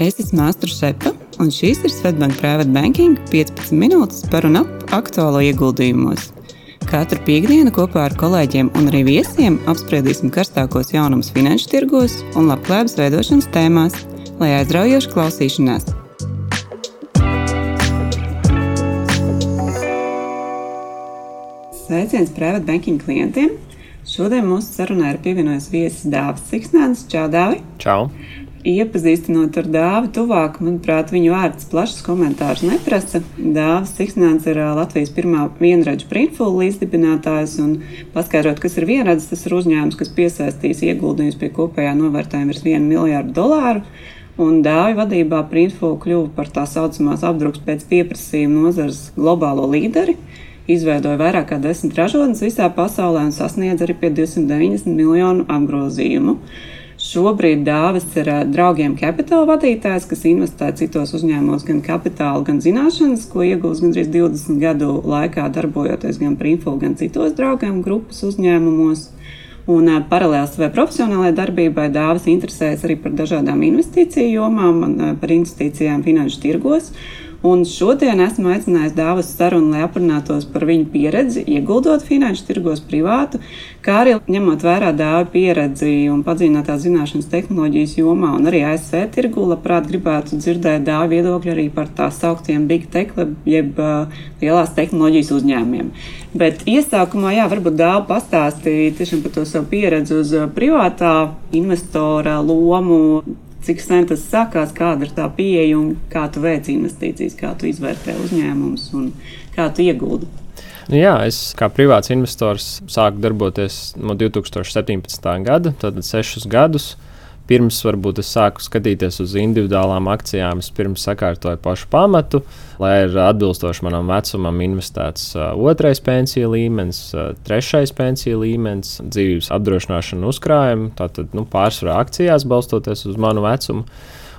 Es esmu Astra Šepa, un šīs ir Svetbank Private Banking 15 minūtes par un ap aktuālo ieguldījumos. Katru piekdienu kopā ar kolēģiem un arī viesiem apspriedīsim karstākos jaunumus finanšu tirgos un labklājības veidošanas tēmās, lai aizraujoši klausīšanās. Sveiciens Private Banking klientiem! Šodien mūsu sarunā ir pievienojies viesis Dāvis Siksnēns. Čau, Dāvi! Čau! Iepazīstinot ar dāvu tuvāk, manuprāt, viņu vārds plašs komentārs neprasa. Dāvis Siksnāns ir Latvijas pirmā vienradžu printfulu līdzdibinātājs un paskaidrot, kas ir vienradzes, tas ir uzņēmums, kas piesaistīs ieguldījumus pie kopējā novērtējuma virs 1 miljārdu dolāru. Un dāvi vadībā Printful kļuva par tā saucamās apdrukas pēc pieprasījuma nozares globālo līderi. Izveidoja vairāk kā desmit ražotnes visā pasaulē un sasniedz arī pie 290 miljonu apgrozījumu. Šobrīd Dāvis ir draugiem kapitāla vadītājs, kas investē citos uzņēmumos gan kapitālu, gan zināšanas, ko iegūst gandrīz 20 gadu laikā, darbojoties gan Printful, gan citos draugiem grupas uzņēmumos. Un paralēli savai profesionālajai darbībai Dāvis interesējas arī par dažādām investīciju jomām, par investīcijām finanšu tirgos. Un šodien esmu aicinājis Dāvis sarunu, lai aprunātos par viņu pieredzi, ieguldot finanšu tirgos privātu, kā arī ņemot vērā Dāvi pieredzi un padziļinātās zināšanas tehnoloģijas jomā un arī ASV tirgu. Labprāt gribētu dzirdēt Dāvi viedokļu arī par tā sauktiem big tech, jeb uh, lielās tehnoloģijas uzņēmumiem. Bet iesākumā, jā, varbūt Dāvi pastāstīja tiešām par to savu pieredzi uz privātā investora lomu cik sen tas sākās, kāda ir tā pieeja un kā tu veic investīcijas, kā tu izvērtē uzņēmumus un kā tu iegūdi. Nu jā, es kā privāts investors sāku darboties no 2017. gada, tad sešus gadus. Pirms varbūt es sāku skatīties uz individuālām akcijām, es pirms sakārtoju pašu pamatu, lai ir atbilstoši manam vecumam investēts otrais pensiju līmenis, trešais pensiju līmenis, dzīvības apdrošināšana uzkrājumi, tātad nu, pārsvarā akcijās balstoties uz manu vecumu.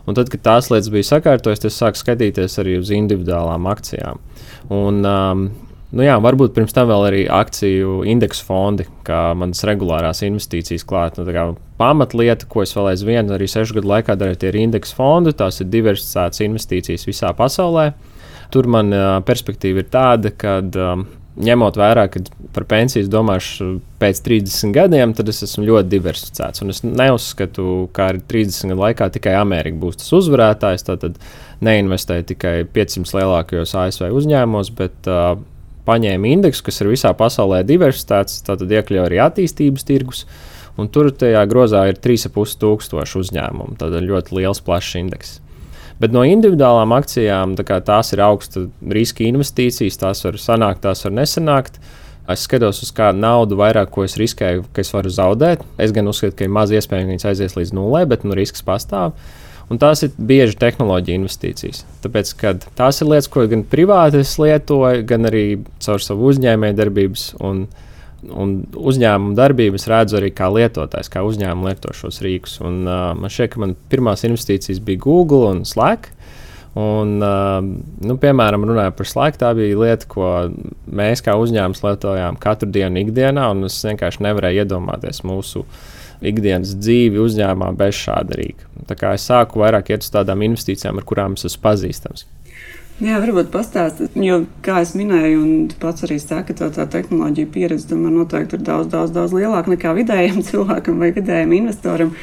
Un tad, kad tās lietas bija sakārtotas, es sāku skatīties arī uz individuālām akcijām. Un, um, Nu jā, varbūt pirms tam vēl arī akciju indeksu fondi, kā manas regulārās investīcijas klāt. Nu, pamatlieta, ko es vēl aizvien arī sešu gadu laikā daru, ir indeksu fondi. Tās ir diversificētas investīcijas visā pasaulē. Tur man perspektīva ir tāda, ka ņemot vērā, ka par pensijas domāšu pēc 30 gadiem, tad es esmu ļoti diversificēts. Un es neuzskatu, ka ar 30 gadu laikā tikai Amerika būs tas uzvarētājs. Tad neinvestēju tikai 500 lielākajos ASV uzņēmumos, bet uh, paņēma indeksu, kas ir visā pasaulē diversitātes, tad iekļauj arī attīstības tirgus. Un tur tajā grozā ir 3,5 tūkstoši uzņēmumu. Tad ir ļoti liels, plašs indeks. Bet no individuālām akcijām tā tās ir augsta riska investīcijas, tās var sanākt, tās var nesanākt. Es skatos uz kādu naudu, vairāk ko es riskēju, ka es varu zaudēt. Es gan uzskatu, ka ir maz iespējams, ka viņas aizies līdz nulē, bet nu, risks pastāv. Un tās ir bieži tehnoloģija investīcijas. Tāpēc, kad tās ir lietas, ko gan privāti es lietoju, gan arī caur savu uzņēmēju darbības un, un uzņēmumu darbības redzu arī kā lietotājs, kā uzņēmumu lieto šos rīkus. Un, uh, man šķiet, ka man pirmās investīcijas bija Google un Slack. Un, uh, nu, piemēram, runājot par slēgtu, tā bija lieta, ko mēs kā uzņēmums lietojām katru dienu, ikdienā. Es vienkārši nevarēju iedomāties mūsu uh, ikdienas dzīvi uzņēmumā bez šāda rīka. Tā kā es sāku vairāk iet uz tādām investīcijām, ar kurām es esmu pazīstams. Jā, varbūt pastāstīt, jo, kā jau minēju, un pats arī saka, ka tā tehnoloģija pieredze tomēr noteikti ir daudz, daudz, daudz lielāka nekā vidējam cilvēkam vai vidējam investoram.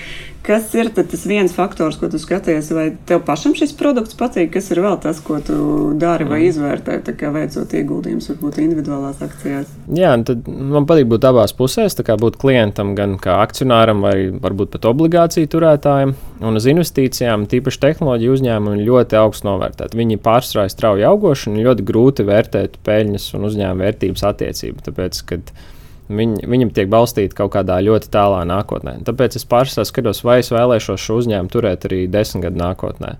Kas ir tas viens faktors, ko tu skaties, vai tev pašam šis produkts patīk, kas ir vēl tas, ko tu dari vai mm. izvērtē, kā veicot ieguldījumus, varbūt individuālās akcijās? Jā, tad man patīk būt abās pusēs, būt klientam, gan kā akcionāram, vai varbūt pat obligāciju turētājam. Un uz investīcijām, tīpaši tehnoloģiju uzņēmumi, ļoti augstu novērtēt. Viņi pārstrājas strauji augoši un ļoti grūti vērtēt peļņas un uzņēmuma vērtības attiecību. Tāpēc, kad Viņi, viņam tiek balstīti kaut kādā ļoti tālā nākotnē. Tāpēc es pārsvarā skatos, vai es vēlēšos šo uzņēmumu turēt arī desmit gadu nākotnē.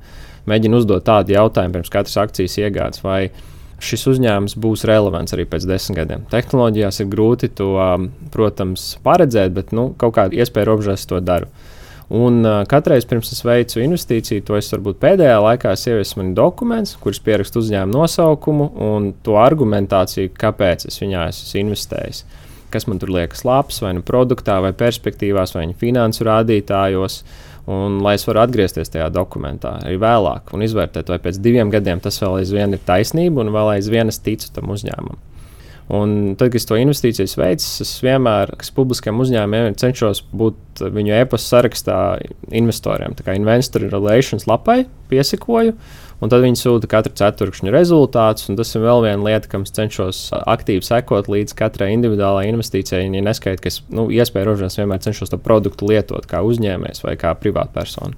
Mēģinu uzdot tādu jautājumu pirms katras akcijas iegādes, vai šis uzņēmums būs relevants arī pēc desmit gadiem. Tehnoloģijās ir grūti to, um, protams, paredzēt, bet nu, kaut kāda iespēja robežās to daru. Un uh, katreiz pirms es veicu investīciju, to es varbūt pēdējā laikā ieviesu mani dokuments, kurus pierakstu uzņēmumu nosaukumu un to argumentāciju, kāpēc es viņā esmu investējis kas man tur liekas labs, vai nu produktā, vai perspektīvās, vai finansu rādītājos. Un, lai es varu atgriezties tajā dokumentā arī vēlāk un izvērtēt, vai pēc diviem gadiem tas vēl aizvien ir taisnība un vēl aizvien es ticu tam uzņēmumam. Un tad, kad es to investīcijas veicu, es vienmēr, kas publiskiem uzņēmumiem, cenšos būt viņu e-pasta sarakstā investoriem. Tā kā investor relations lapai piesakoju, un tad viņi sūta katru ceturkšņu rezultātus. Tas ir vēl viena lieta, kam es cenšos aktīvi sekot līdz katrai individuālajai investīcijai. Ja neskaidrs, ka es nu, iespēju rožinās vienmēr cenšos to produktu lietot kā uzņēmējs vai kā privātpersona.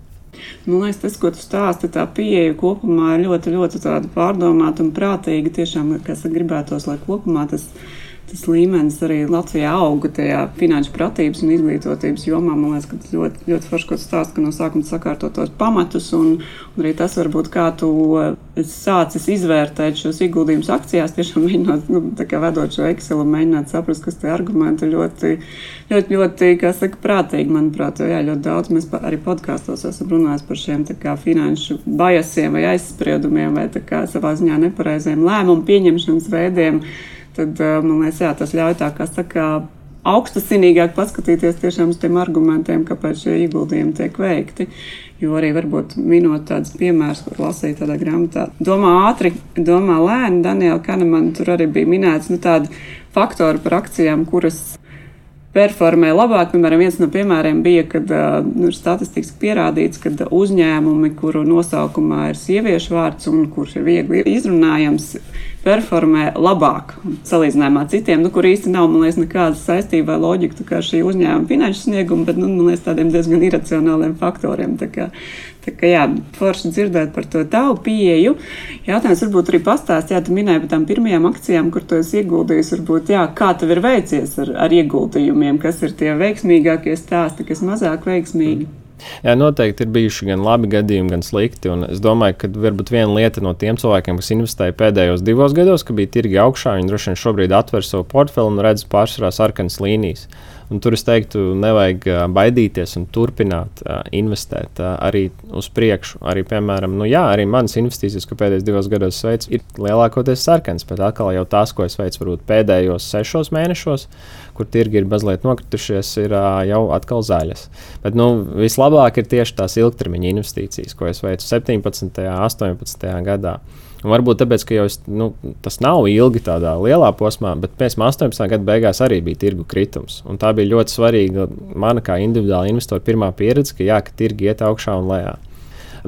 Man liekas, tas, ko tu stāsti, tā pieeja kopumā ir ļoti, ļoti pārdomāta un prātīga. Tiešām, kas gribētos, lai kopumā tas ir tas līmenis arī Latvijā auga tajā finanšu pratības un izglītotības jomā. Man liekas, ka tas ļoti, ļoti forši, ko stāst, ka no sākuma sakārtot tos pamatus, un, un arī tas varbūt kā tu sācis izvērtēt šos ieguldījumus akcijās, tiešām mēģinot, nu, tā kā vedot šo Excel un mēģināt saprast, kas tie argumenti ļoti, ļoti, ļoti, kā saka, prātīgi, manuprāt, jo jā, ļoti daudz mēs arī podkāstos esam runājuši par šiem kā, finanšu bajasiem vai aizspriedumiem vai kā, savā ziņā nepareiziem lēmumu pieņemšanas veidiem tad eh, man liekas, jā, tas ļauj tā kā saka. Augstasinīgāk paskatīties tiešām uz tiem argumentiem, kāpēc šie ieguldījumi tiek veikti. Jo arī varbūt minot tādus piemērus, kur lasīju tādā grāmatā. Domā ātri, domā lēni. Daniela Kanemana tur arī bija minēts nu, tādi faktori par akcijām, kuras performē labāk. Piemēram, viens no piemēriem bija, kad nu, statistiski pierādīts, ka uzņēmumi, kuru nosaukumā ir sieviešu vārds un kurš ir viegli izrunājams, performē labāk salīdzinājumā ar citiem, nu, kur īsti nav liekas, nekādas saistības vai loģika kā šī uzņēmuma finanšu snieguma, bet nu, liekas, tādiem diezgan iracionāliem faktoriem. Tā kā, tā kā, jā, forši dzirdēt par to tavu pieeju. Jautājums varbūt arī pastāstīt, ja tu minēji par tām pirmajām akcijām, kur tu esi ieguldījis, varbūt, jā, kā tev ir veicies ar, ar ieguldījumiem, kas ir tie veiksmīgākie stāsti, kas mazāk veiksmīgi. Mm. Jā, noteikti ir bijuši gan labi gadījumi, gan slikti. Es domāju, ka varbūt viena lieta no tiem cilvēkiem, kas investēja pēdējos divos gados, ka bija tirgi augšā, viņi droši vien šobrīd atver savu portfeli un redz pārsvarā sarkanas līnijas. Un tur es teiktu, nevajag baidīties un turpināt uh, investēt uh, arī uz priekšu. Arī, piemēram, nu, jā, arī manas investīcijas, ko pēdējos divos gados veicu, ir lielākoties sarkanas, bet atkal jau tās, ko es veicu varbūt pēdējos sešos mēnešos, kur tirgi ir mazliet nokritušies, ir uh, jau atkal zaļas. Bet nu, vislabāk ir tieši tās ilgtermiņa investīcijas, ko es veicu 17. un 18. gadā. Un varbūt tāpēc, ka es, nu, tas nav ilgi tādā lielā posmā, bet pēc 18. gada beigās arī bija tirgu kritums. Un tā bija ļoti svarīga mana kā individuāla investora pirmā pieredze, ka, jā, ka tirgi iet augšā un lejā.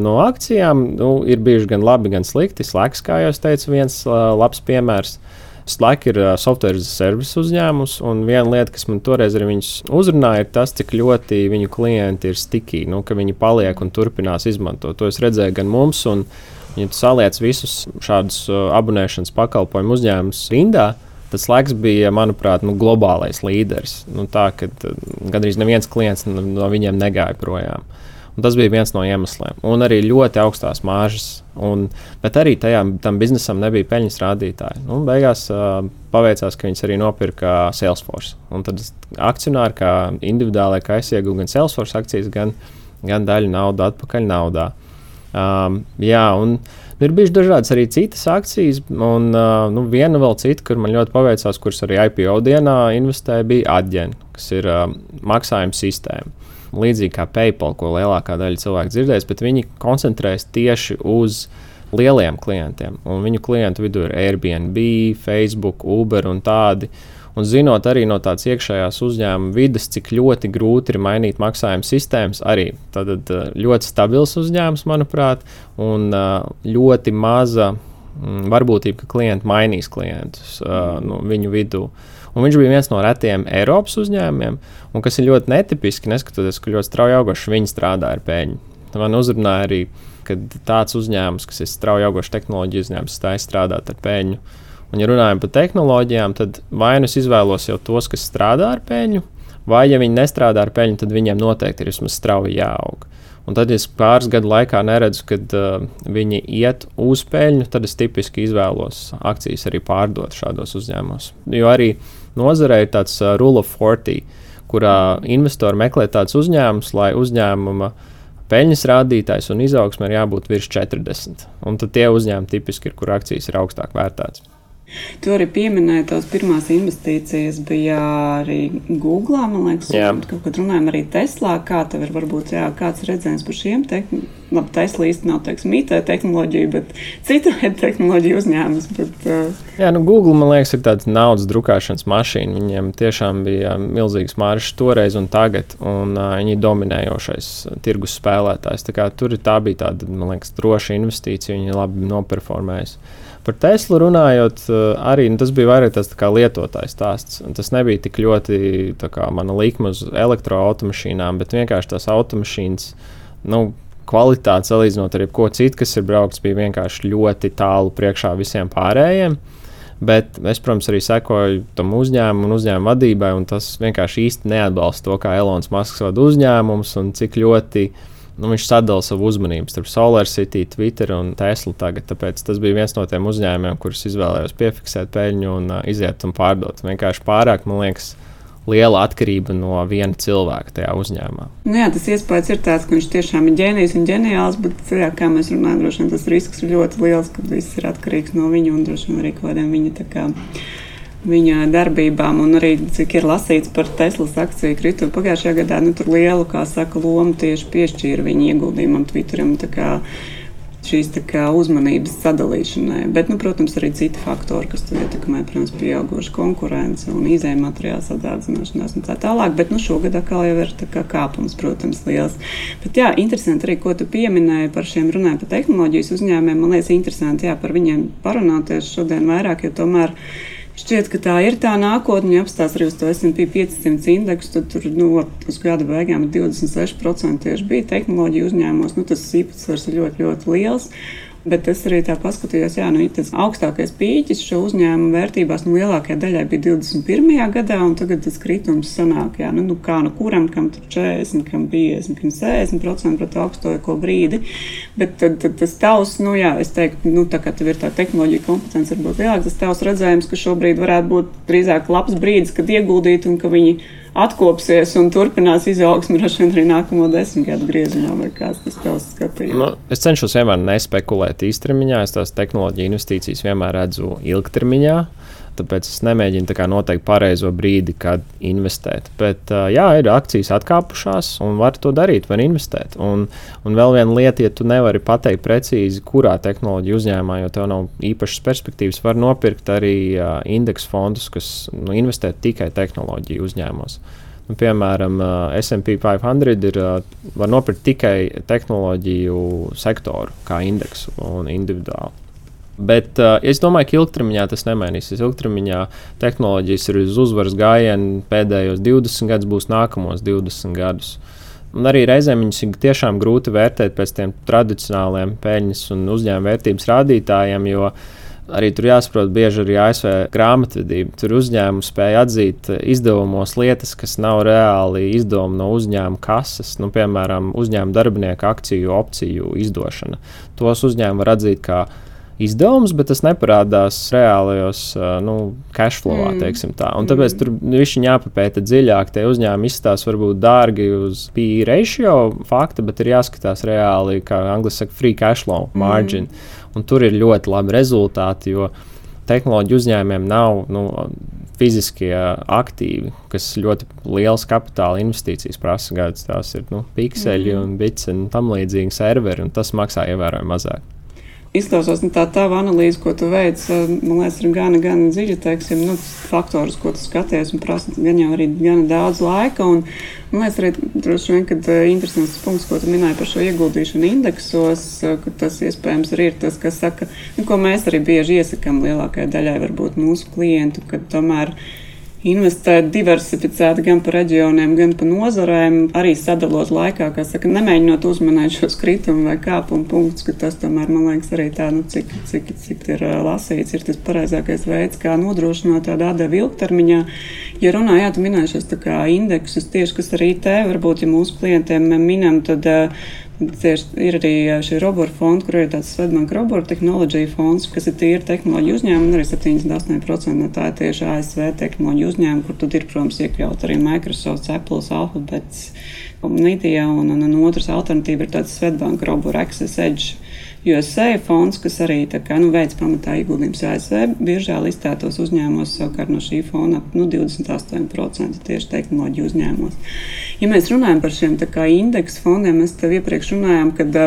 No akcijām nu, ir bijuši gan labi, gan slikti. Slēgs, kā jau teicu, viens labs piemērs. Slack ir uh, software service uzņēmums, un viena lieta, kas man toreiz arī uzrunāja, ir tas, cik ļoti viņu klienti ir stiki, nu, ka viņi paliek un turpinās izmantot. To es redzēju gan mums, gan Ja tu saliec visus šādus uh, abonēšanas pakalpojumu uzņēmumus rindā, tas laiks bija, manuprāt, nu, globālais līderis. Nu, tā, ka uh, gandrīz neviens klients no viņiem negāja projām. Un tas bija viens no iemesliem. Un arī ļoti augstās māržas. Un, bet arī tajā, tam biznesam nebija peļņas rādītāji. Nu, beigās uh, paveicās, ka viņas arī nopirka Salesforce. Un tad akcionāri, kā individuālai, kā es iegūstu gan Salesforce akcijas, gan, gan daļu naudu atpakaļ naudā. Um, jā, un nu, ir bijušas dažādas arī citas akcijas, un uh, nu, viena vēl cita, kur man ļoti paveicās, kuras arī IPO dienā investēja, bija Adyen, kas ir uh, maksājuma sistēma. Līdzīgi kā PayPal, ko lielākā daļa cilvēku dzirdēs, bet viņi koncentrējas tieši uz lieliem klientiem. Un viņu klientu vidū ir Airbnb, Facebook, Uber un tādi. Uh, Un zinot arī no tādas iekšējās uzņēmuma vidas, cik ļoti grūti ir mainīt maksājuma sistēmas, arī tad, eh, ļoti stabils uzņēmums, manuprāt, un eh, ļoti maza mm, varbūtība, ka klienti mainīs klientus uh, nu, viņu vidū. Un viņš bija viens no retiem Eiropas uzņēmumiem, un kas ir ļoti netipiski, neskatoties, ka ļoti strauji augošs viņi strādā ar peļņu. Man uzrunāja arī, ka tāds uzņēmums, kas ir strauji augošs tehnoloģiju uzņēmums, stājas strādāt ar peļņu. Un, ja runājam par tehnoloģijām, tad vai nu es izvēlos jau tos, kas strādā ar peļņu, vai, ja viņi nestrādā ar peļņu, tad viņiem noteikti ir vismaz strauji jāaug. Un tad, ja es pāris gadu laikā neredzu, kad uh, viņi iet uz peļņu, tad es tipiski izvēlos akcijas arī pārdot šādos uzņēmumos. Jo arī nozarē ir tāds uh, rule of 40, kurā investori meklē tādus uzņēmumus, lai uzņēmuma peļņas rādītājs un izaugsme ir jābūt virs 40. Un tad tie uzņēmumi tipiski ir, kur akcijas ir augstāk vērtētas. Tu arī pieminēji, tās pirmās investīcijas bija arī Google. Man liekas, jā. kaut kad runājam arī Teslā. Kā tev ir varbūt jā, kāds redzējums par šiem tehnoloģijiem? Labi, Tesla īsti nav teiksim, IT tehnoloģija, bet cita veida tehnoloģija uzņēmums. Bet, uh... Jā, nu Google man liekas, ir tāds naudas drukāšanas mašīna. Viņiem tiešām bija milzīgs māršs toreiz un tagad, un uh, viņi ir dominējošais tirgus spēlētājs. Tā tur tā bija tāda, man liekas, droša investīcija. Viņi labi noperformējuši. Par Teslu runājot, eh, arī nu, tas bija vairāk tas lietotājs stāsts. Tas nebija tik ļoti kā, mana likme uz elektroautomašīnām, bet vienkārši tās automašīnas. Nu, Kvalitāte salīdzinot ar jebko citu, kas ir braukts, bija vienkārši ļoti tālu priekšā visiem pārējiem. Bet es, protams, arī sekoju tam uzņēmumam un uzņēmuma vadībai, un tas vienkārši īsti neatbalsta to, kā Elonas Masks vada uzņēmumus un cik ļoti uh, nu, viņš sadala savu uzmanību starp SolarCity, Twitter un Tesla. Tagad, tāpēc tas bija viens no tiem uzņēmumiem, kurus izvēlējos piefiksēt peļņu un uh, iziet un pārdot. Vienkārši pārāk, man liekas, liela atkarība no viena cilvēka tajā uzņēmumā. Nu jā, tas iespējas ir tāds, ka viņš tiešām ir ģēnijs un ģeniāls, bet, jā, kā mēs runājam, droši vien tas risks ir ļoti liels, ka viss ir atkarīgs no viņa un droši vien arī kaut kādiem viņa viņa darbībām, un arī cik ir lasīts par Teslas akciju kritumu pagājušajā gadā, nu, tur lielu, kā saka, lomu tieši piešķīra viņa ieguldījumam Twitteram. Šīs kā, uzmanības sadalīšanai. Bet, nu, protams, arī citi faktori, kas ietekmē, protams, pieauguša konkurence un izējuma materiāla sadārdzināšanās un tā tālāk. Bet nu, šogad atkal jau ir kā, kāpums, protams, liels. Bet, jā, interesanti arī, ko tu pieminēji par šiem runājot par tehnoloģijas uzņēmumiem. Man liekas, interesanti jā, par viņiem parunāties šodien vairāk, jo tomēr Šķiet, ka tā ir tā nākotne. Ja apstāsta arī uz to SP 500 indeksu, tad tur nu, uz gada beigām 26% tieši bija tehnoloģija uzņēmumos. Nu, tas īpatsvars ir ļoti, ļoti liels. Bet es arī tā paskatījos, jā, nu, tas augstākais pīķis šo uzņēmumu vērtībās nu, lielākajai daļai bija 21. gadā, un tagad tas kritums sanāk, jā, nu, nu kā nu kuram, kam tur 40, kam 50, kam 60% pret augstāko brīdi. Bet tad, tad tas tavs, nu jā, es teiktu, nu, tā kā tev ir tā tehnoloģija kompetence, varbūt lielāks, tas tavs redzējums, ka šobrīd varētu būt drīzāk labs brīdis, kad ieguldīt un ka viņi atkopsies un turpinās izaugsmu droši vien arī nākamo desmit gadu griezumā, vai kāds tas tavs skatījums? Nu, es cenšos vienmēr nespekulēt īstermiņā, es tās tehnoloģiju investīcijas vienmēr redzu ilgtermiņā. Tāpēc es nemēģinu noteikt pareizo brīdi, kad investēt. Bet, jā, ir akcijas atkāpušās, un var to darīt, var investēt. Un, un vēl viena lieta, ja tu nevari pateikt precīzi, kurā tehnoloģija uzņēmumā, jo tev nav īpašas perspektīvas, var nopirkt arī indeksu fondus, kas nu, investē tikai tehnoloģiju uzņēmumos. Nu, piemēram, SP 500 ir, var nopirkt tikai tehnoloģiju sektoru kā indeksu un individuāli. Bet uh, es domāju, ka ilgtermiņā tas nemainīsies. Ilgtermiņā tehnoloģijas ir uz uzvaras gājienu pēdējos 20 gadus, būs nākamos 20 gadus. Un arī reizēm viņus ir tiešām grūti vērtēt pēc tiem tradicionāliem peļņas un uzņēmuma vērtības rādītājiem, jo arī tur jāsaprot, bieži arī ASV grāmatvedība. Tur uzņēmumi spēja atzīt izdevumos lietas, kas nav reāli izdevumi no uzņēmuma kases, nu, piemēram, uzņēmuma darbinieku akciju opciju izdošana. Tos uzņēmumi var atzīt kā izdevums, bet tas neparādās reālajos nu, cash flow. Mm. Un tāpēc mm. tur viņš jāpapēta dziļāk. Tie uzņēmumi izstāsta varbūt dārgi uz PE ratio fakta, bet ir jāskatās reāli, kā angļuiski saka, free cash flow margin. Mm. Un tur ir ļoti labi rezultāti, jo tehnoloģiju uzņēmumiem nav. Nu, Fiziskie aktīvi, kas ļoti liels kapitāla investīcijas prasa, kādas tās ir nu, pikseļi, mm. un bits un tam līdzīgi serveri, un tas maksā ievērojami mazāk izklausās nu, tā tā analīze, ko tu veic. Man liekas, ir gana, gana dziļa, teiksim, nu, faktorus, ko tu skaties, un prasa gan jau arī gana daudz laika. Un, man liekas, arī droši vien, kad interesants punkts, ko tu minēji par šo ieguldīšanu indeksos, ka tas iespējams arī ir tas, kas saka, nu, ko mēs arī bieži iesakām lielākajai daļai varbūt mūsu klientu, ka tomēr investēt diversificēti gan pa reģioniem, gan pa nozarēm, arī sadalot laikā, kā saka, nemēģinot uzmanēt šos kritumu vai kāpumu punktus, ka tas tomēr, man liekas, arī tā, nu, cik, cik, cik ir lasīts, ir tas pareizākais veids, kā nodrošināt tādu atdevi ilgtermiņā. Ja runājāt, minējušies tā kā indeksus, tieši kas arī te, varbūt, ja mūsu klientiem minam, tad uh, ir arī šī robotu fonda, kur ir tāds Svetbanka robotu tehnoloģija fonds, kas ir tīri tehnoloģiju uzņēmumi, un arī 78% no tā ir tieši ASV tehnoloģiju uzņēmumi, kur tad ir, protams, iekļaut arī Microsoft, Apple, Alphabet, Nvidia, un, un, un otrs alternatīva ir tāds Svetbanka robotu Access Edge USA fonds, kas arī kā, nu, veids pamatā ieguldījums ASV, biežā listētos uzņēmumos savukārt no šī fona nu, 28% tieši tehnoloģiju uzņēmumos. Ja mēs runājam par šiem kā, indeksu fondiem, mēs tev iepriekš runājām, kad,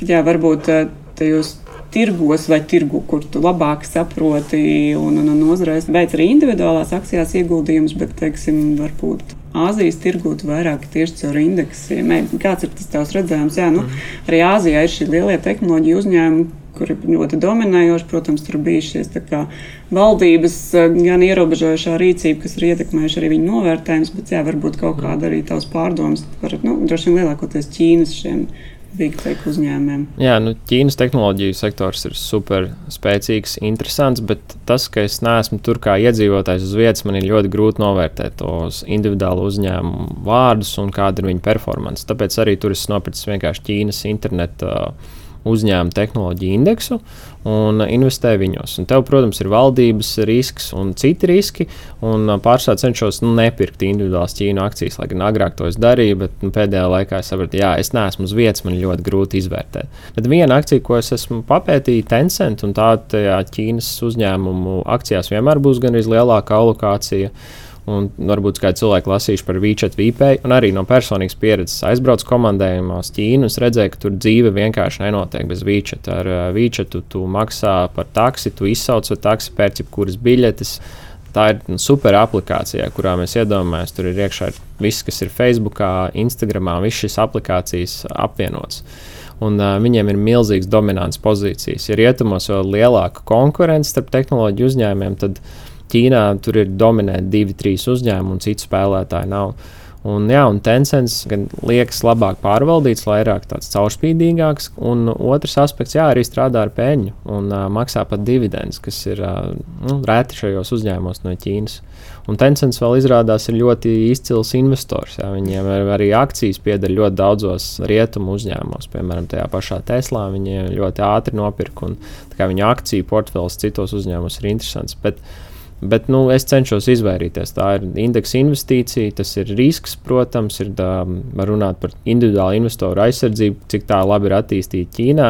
kad jā, varbūt tajos tirgos vai tirgu, kur tu labāk saproti un, un, un uzreiz veic arī individuālās akcijās ieguldījumus, bet, teiksim, varbūt Āzijas tirgū vairāk tieši caur indeksiem. Kāds ir tas tavs redzējums? Jā, nu, mhm. arī Āzijā ir šie lielie tehnoloģiju uzņēmumi, kuri ļoti dominējoši. Protams, tur bija šīs kā, valdības gan ierobežojošā rīcība, kas ir ietekmējuši arī viņu novērtējumus, bet jā, varbūt kaut mhm. kāda arī tavs pārdomas par, nu, droši vien lielākoties Ķīnas šiem big tech uzņēmumiem. Jā, nu, Ķīnas tehnoloģiju sektors ir super spēcīgs, interesants, bet tas, ka es neesmu tur kā iedzīvotājs uz vietas, man ir ļoti grūti novērtēt tos individuālu uzņēmumu vārdus un kāda ir viņu performance. Tāpēc arī tur es nopirku vienkārši Ķīnas internetu. Uh, uzņēmuma tehnoloģiju indeksu un investē viņos. Un tev, protams, ir valdības risks un citi riski. Un pārsvarā cenšos nu, nepirkt individuālas Ķīnu akcijas, lai gan agrāk to es darīju, bet nu, pēdējā laikā es sapratu, ka es neesmu uz vietas, man ļoti grūti izvērtēt. Bet viena akcija, ko es esmu papētījis, Tencent, un tā Ķīnas uzņēmumu akcijās vienmēr būs gan vislielākā alokācija. Un varbūt kādi cilvēki lasījuši par WeChat VPay, un arī no personīgas pieredzes aizbraucu komandējumos Ķīnu. Es redzēju, ka tur dzīve vienkārši nenotiek bez WeChat. Ar uh, WeChat tu, tu maksā par taksi, tu izsauc ar taksi, pēc jebkuras biļetes. Tā ir nu, super aplikācija, kurā mēs iedomājamies, tur ir iekšā viss, kas ir Facebook, Instagram, visas šīs aplikācijas apvienotas un uh, viņiem ir milzīgas dominantas pozīcijas. Ja rietumos vēl lielāka konkurence starp tehnoloģiju uzņēmumiem, tad Ķīnā tur ir dominēti divi, trīs uzņēmumi, un citu spēlētāju nav. Un, jā, un Tencents gan liekas labāk pārvaldīts, vairāk tāds caurspīdīgāks, un otrs aspekts, jā, arī strādā ar peļņu un uh, maksā pat dividendus, kas ir uh, nu, reti šajos uzņēmumos no Ķīnas. Un Tencents vēl izrādās ir ļoti izcils investors. Jā. Viņiem ir arī akcijas pieder ļoti daudzos rietumu uzņēmumos, piemēram, tajā pašā Teslā. Viņi ļoti ātri nopirka, un viņu akciju portfels citos uzņēmumos ir interesants. Bet, uh, Bet nu, es cenšos izvairīties. Tā ir indeksa investīcija, tas ir risks, protams, ir tā, runāt par individuālu investoru aizsardzību, cik tā labi ir attīstīta Ķīnā.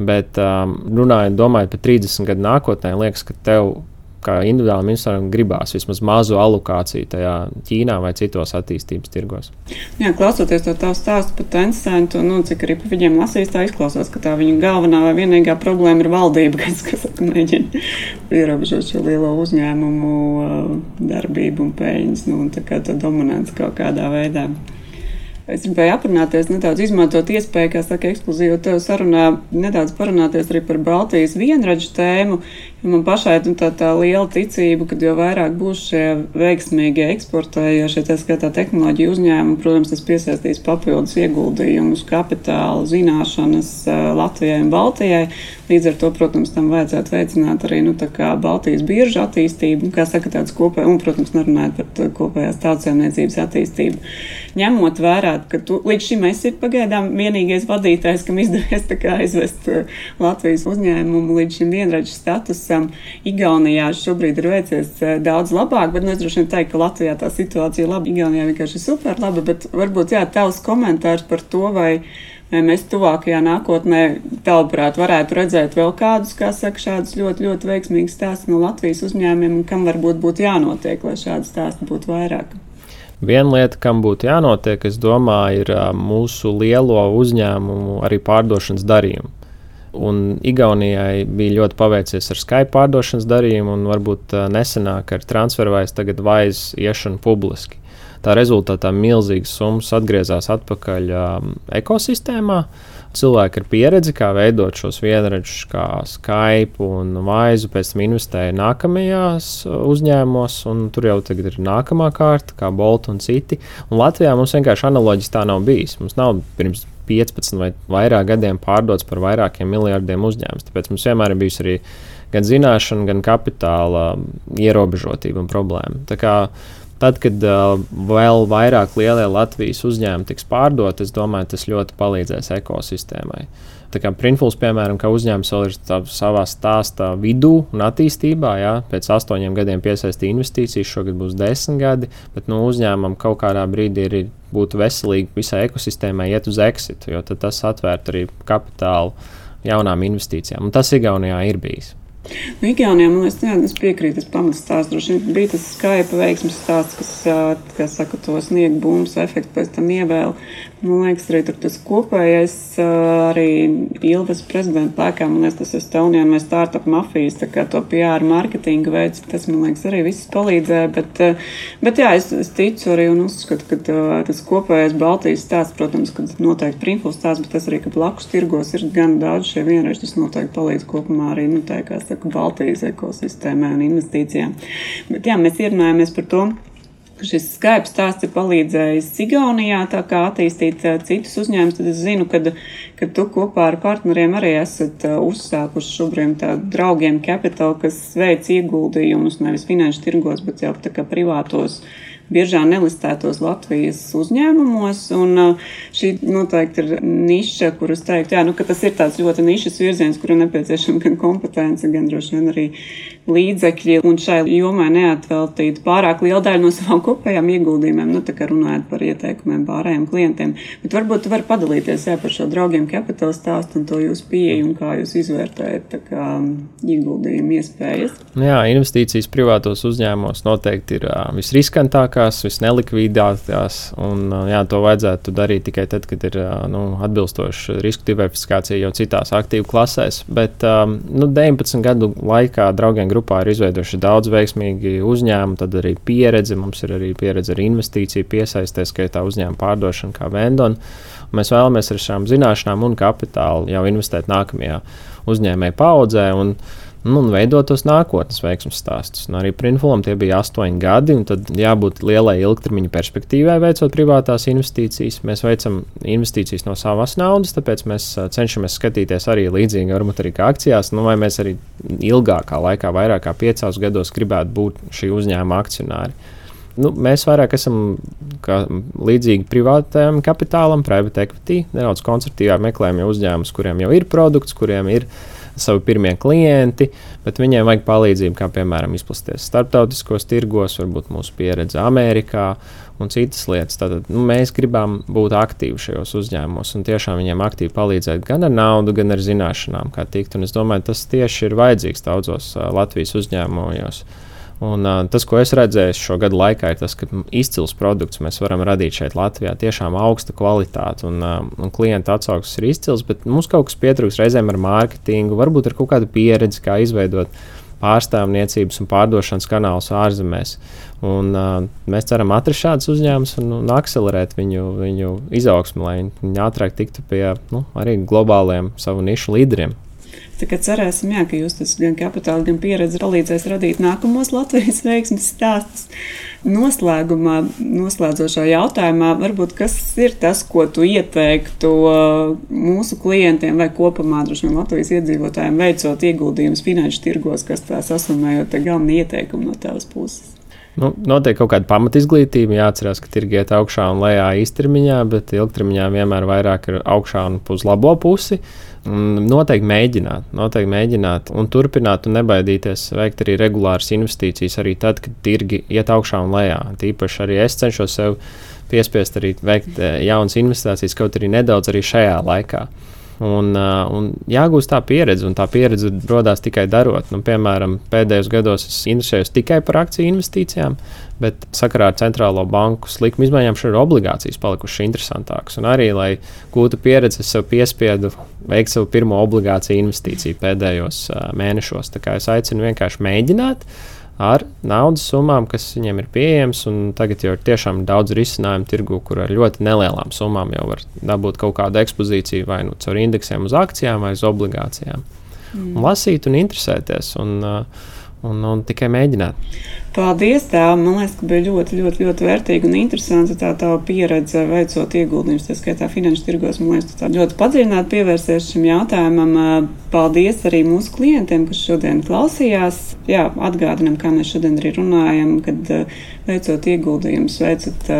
Bet um, runājot, domājot par 30 gadu nākotnē, liekas, ka tev kā individuālam investoram gribās vismaz mazu alokāciju tajā Ķīnā vai citos attīstības tirgos. Jā, klausoties to tavu stāstu par Tencentu, nu, cik arī par viņiem lasīs, tā izklausās, ka tā viņa galvenā vai vienīgā problēma ir valdība, kas, kas mēģina ierobežot šo lielo uzņēmumu uh, darbību un peļņas, nu, un tā kā tā dominants kaut kādā veidā. Es gribēju aprunāties, nedaudz izmantot iespēju, kā saka, ekskluzīvi tev sarunā, nedaudz parunāties arī par Baltijas vienradžu tēmu. Man pašai nu, tā, tā liela ticība, ka jo vairāk būs šie veiksmīgie eksportējošie, tā skaitā tehnoloģiju uzņēmumi, protams, tas piesaistīs papildus ieguldījumus, kapitālu, zināšanas Latvijai un Baltijai. Līdz ar to, protams, tam vajadzētu veicināt arī nu, Baltijas biržu attīstību, kā saka, tāds kopējs, un, protams, nerunājot par kopējās tautsēmniecības attīstību. Ņemot vērā, ka tu līdz šim esi pagaidām vienīgais vadītājs, kam izdevies aizvest Latvijas uzņēmumu līdz šim vienradžu statusam esam Igaunijā. Šobrīd ir veicies eh, daudz labāk, bet nu, es droši vien teiktu, ka Latvijā tā situācija ir laba. Igaunijā vienkārši ir super laba, bet varbūt jā, tavs komentārs par to, vai, vai mēs tuvākajā nākotnē, tavuprāt, varētu redzēt vēl kādus, kā saka, šādus ļoti, ļoti veiksmīgus stāstus no Latvijas uzņēmumiem, un kam varbūt būtu jānotiek, lai šādu stāstu būtu vairāk. Viena lieta, kam būtu jānotiek, es domāju, ir mūsu lielo uzņēmumu arī pārdošanas darījumu. Un Igaunijai bija ļoti paveicies ar Skype pārdošanas darījumu, un varbūt uh, nesenāk ar transfervais tagad vairs iešanu publiski. Tā rezultātā milzīgas summas atgriezās atpakaļ um, ekosistēmā. Cilvēki ar pieredzi, kā veidot šos vienradžus, kā Skype un Vaizu, pēc tam investēja nākamajās uzņēmumos, un tur jau tagad ir nākamā kārta, kā Bolt un citi. Un Latvijā mums vienkārši analoģiski tā nav bijis. Mums nav pirms 15 vai vairāk gadiem pārdots par vairākiem miljardiem uzņēmumus. Tāpēc mums vienmēr ir bijusi arī gan zināšana, gan kapitāla ierobežotība un problēma. Tā kā, Tad, kad uh, vēl vairāk lielie Latvijas uzņēmumi tiks pārdoti, es domāju, tas ļoti palīdzēs ekosistēmai. Tā kā Printfuls, piemēram, kā uzņēmums vēl ir savā stāstā vidū un attīstībā, jā, pēc astoņiem gadiem piesaistīja investīcijas, šogad būs desmit gadi, bet nu, uzņēmumam kaut kādā brīdī ir būtu veselīgi visai ekosistēmai iet uz exitu, jo tas atvērtu arī kapitālu jaunām investīcijām. Un tas Igaunijā ir bijis. Nu, Igaunijā man liekas, jā, es piekrītu, tas pamatstāsts droši vien bija tas Skype veiksmes stāsts, kas, kas saka, to sniega bumbas efektu pēc tam ievēl. Man liekas, arī tas kopējais, arī Ilvas prezidenta laikā, man liekas, tas Estonian vai Startup mafijas, tā kā to PR marketinga veids, tas, man liekas, arī viss palīdzēja, bet, bet jā, es, es ticu arī un uzskatu, ka tas kopējais Baltijas stāsts, protams, ka noteikti Prinfuls stāsts, bet tas arī, ka blakus tirgos ir gan daudz šie vienreiz, tas noteikti palīdz kopumā arī, nu, tā kā saka, Baltijas ekosistēmai un investīcijām. Bet jā, mēs ierunājamies par to. Šis Skype stāsts ir palīdzējis Igaunijā attīstīt citus uzņēmumus. Tad es zinu, ka, ka tu kopā ar partneriem arī esat uzsākuši šobrīd tādu draugiem kapitālu, kas veic ieguldījumus nevis finanšu tirgos, bet jau tā kā privātos biežā nelistētos Latvijas uzņēmumos. Un šī noteikti ir niša, kuras teikt, jā, nu, ka tas ir tāds ļoti nišas virziens, kuram nepieciešama gan kompetence, gan droši vien arī līdzekļi un šai jomai neatveltīt pārāk lielu daļu no savām kopējām ieguldījumiem, nu, tā kā runājot par ieteikumiem pārējiem klientiem. Bet varbūt tu vari padalīties jā, par šo draugiem kapitāla stāstu un to jūsu pieeju un kā jūs izvērtējat kā, ieguldījumu iespējas. Jā, investīcijas privātos uzņēmumos noteikti ir visriskantākās, visnelikvidātākās, un jā, to vajadzētu darīt tikai tad, kad ir nu, atbilstoša risku diversifikācija jau citās aktīvu klasēs. Bet um, nu, 19 gadu laikā draugiem grupā ir izveidojuši daudz veiksmīgi uzņēmumu, tad arī pieredze. Mums ir arī pieredze ar investīciju piesaistē, skaitā uzņēmuma pārdošanu kā vendonu. Mēs vēlamies ar šām zināšanām un kapitālu jau investēt nākamajā uzņēmēja paudzē. Un, nu, un veidot tos nākotnes veiksmju stāstus. Un arī Printfulam tie bija astoņi gadi, un tad jābūt lielai ilgtermiņa perspektīvai, veicot privātās investīcijas. Mēs veicam investīcijas no savas naudas, tāpēc mēs cenšamies skatīties arī līdzīgi, varbūt arī kā akcijās, nu, vai mēs arī ilgākā laikā, vairāk kā piecos gados, gribētu būt šī uzņēmuma akcionāri. Nu, mēs vairāk esam līdzīgi privātajam kapitālam, private equity, nedaudz konservatīvāk meklējam uzņēmumus, kuriem jau ir produkts, kuriem ir ielikumi savi pirmie klienti, bet viņiem vajag palīdzību, kā piemēram izplatīties starptautiskos tirgos, varbūt mūsu pieredze Amerikā un citas lietas. Tātad nu, mēs gribam būt aktīvi šajos uzņēmumos un tiešām viņiem aktīvi palīdzēt gan ar naudu, gan ar zināšanām, kā tikt. Un es domāju, tas tieši ir vajadzīgs daudzos Latvijas uzņēmumos. Un, uh, tas, ko es redzēju šo gadu laikā, ir tas, ka izcils produkts mēs varam radīt šeit Latvijā. Tiešām augsta kvalitāte un, uh, un klienta atsauksmes ir izcils, bet mums kaut kas pietrūks reizēm ar mārketingu, varbūt ar kaut kādu pieredzi, kā izveidot pārstāvniecības un pārdošanas kanālus ārzemēs. Un, uh, mēs ceram atrast šādus uzņēmumus un, un akcelerēt viņu, viņu izaugsmu, lai viņi ātrāk tiktu pie nu, arī globāliem savu nišu līderiem. Kā cerēsim, jā, ka jūs tas gan kapitāla, gan pieredze palīdzēs radīt nākamos Latvijas veiksmes stāstus. Noslēgumā, noslēdzošā jautājumā, varbūt kas ir tas, ko tu ieteiktu uh, mūsu klientiem vai kopumā vien, Latvijas iedzīvotājiem veicot ieguldījumus finanšu tirgos, kas tā sasumējot galvenie ieteikumi no tavas puses? Nu, noteikti kaut kāda pamatizglītība, jāatcerās, ka tirgi iet augšā un lejā īstermiņā, bet ilgtermiņā vienmēr vairāk ir augšā un uz labo pusi. Noteikti mēģināt, noteikti mēģināt un turpināt, un nebaidīties veikt arī regulāras investīcijas, arī tad, kad tirgi iet augšā un lejā. Tīpaši arī es cenšos sev piespiest arī veikt eh, jaunas investīcijas, kaut arī nedaudz arī šajā laikā. Un, uh, un jāgūst tā pieredze, un tā pieredze radās tikai darot. Nu, piemēram, pēdējos gados es interesējos tikai par akciju investīcijām, bet sakarā ar centrālo banku likuma izmaiņām šīs obligācijas palikušas interesantākas. Un arī, lai gūtu pieredzi, es sev piespiedu veikt savu pirmo obligāciju investīciju pēdējos uh, mēnešos. Tā kā es aicinu vienkārši mēģināt ar naudas summām, kas viņiem ir pieejamas. Tagad jau ir tiešām daudz risinājumu tirgu, kur ar ļoti nelielām summām jau var dabūt kaut kādu ekspozīciju vai nu caur indeksiem uz akcijām vai uz obligācijām. Mm. Un lasīt un interesēties. Un, uh, un, un tikai mēģināt. Paldies! Tā, man liekas, ka bija ļoti, ļoti, ļoti vērtīga un interesanta tā tā pieredze veicot ieguldījumus, tā skaitā finanšu tirgos. Man liekas, tā ļoti padziļināti pievērsies šim jautājumam. Paldies arī mūsu klientiem, kas šodien klausījās. Jā, atgādinām, kā mēs šodien arī runājam, kad veicot ieguldījumus, veicot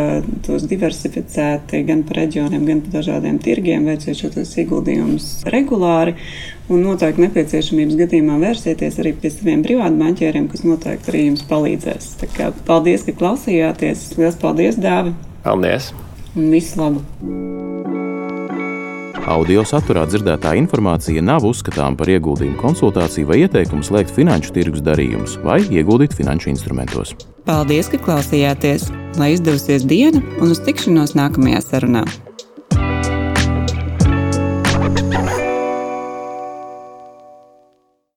tos diversificēti gan par reģioniem, gan par dažādiem tirgiem, veicot šos ieguldījumus regulāri. Un noteikti nepieciešamības gadījumā vērsieties arī pie saviem privātbanķieriem, kas noteikti arī jums palīdzēs. Tā kā, paldies, ka klausījāties. Lielas paldies, Dāvi! Paldies! Un visu labu! Audio saturā dzirdētā informācija nav uzskatāms par ieguldījumu konsultāciju vai ieteikumu slēgt finanšu tirgus darījumus vai ieguldīt finanšu instrumentos. Paldies, ka klausījāties! Lai izdevusies diena un uz tikšanos nākamajā sarunā!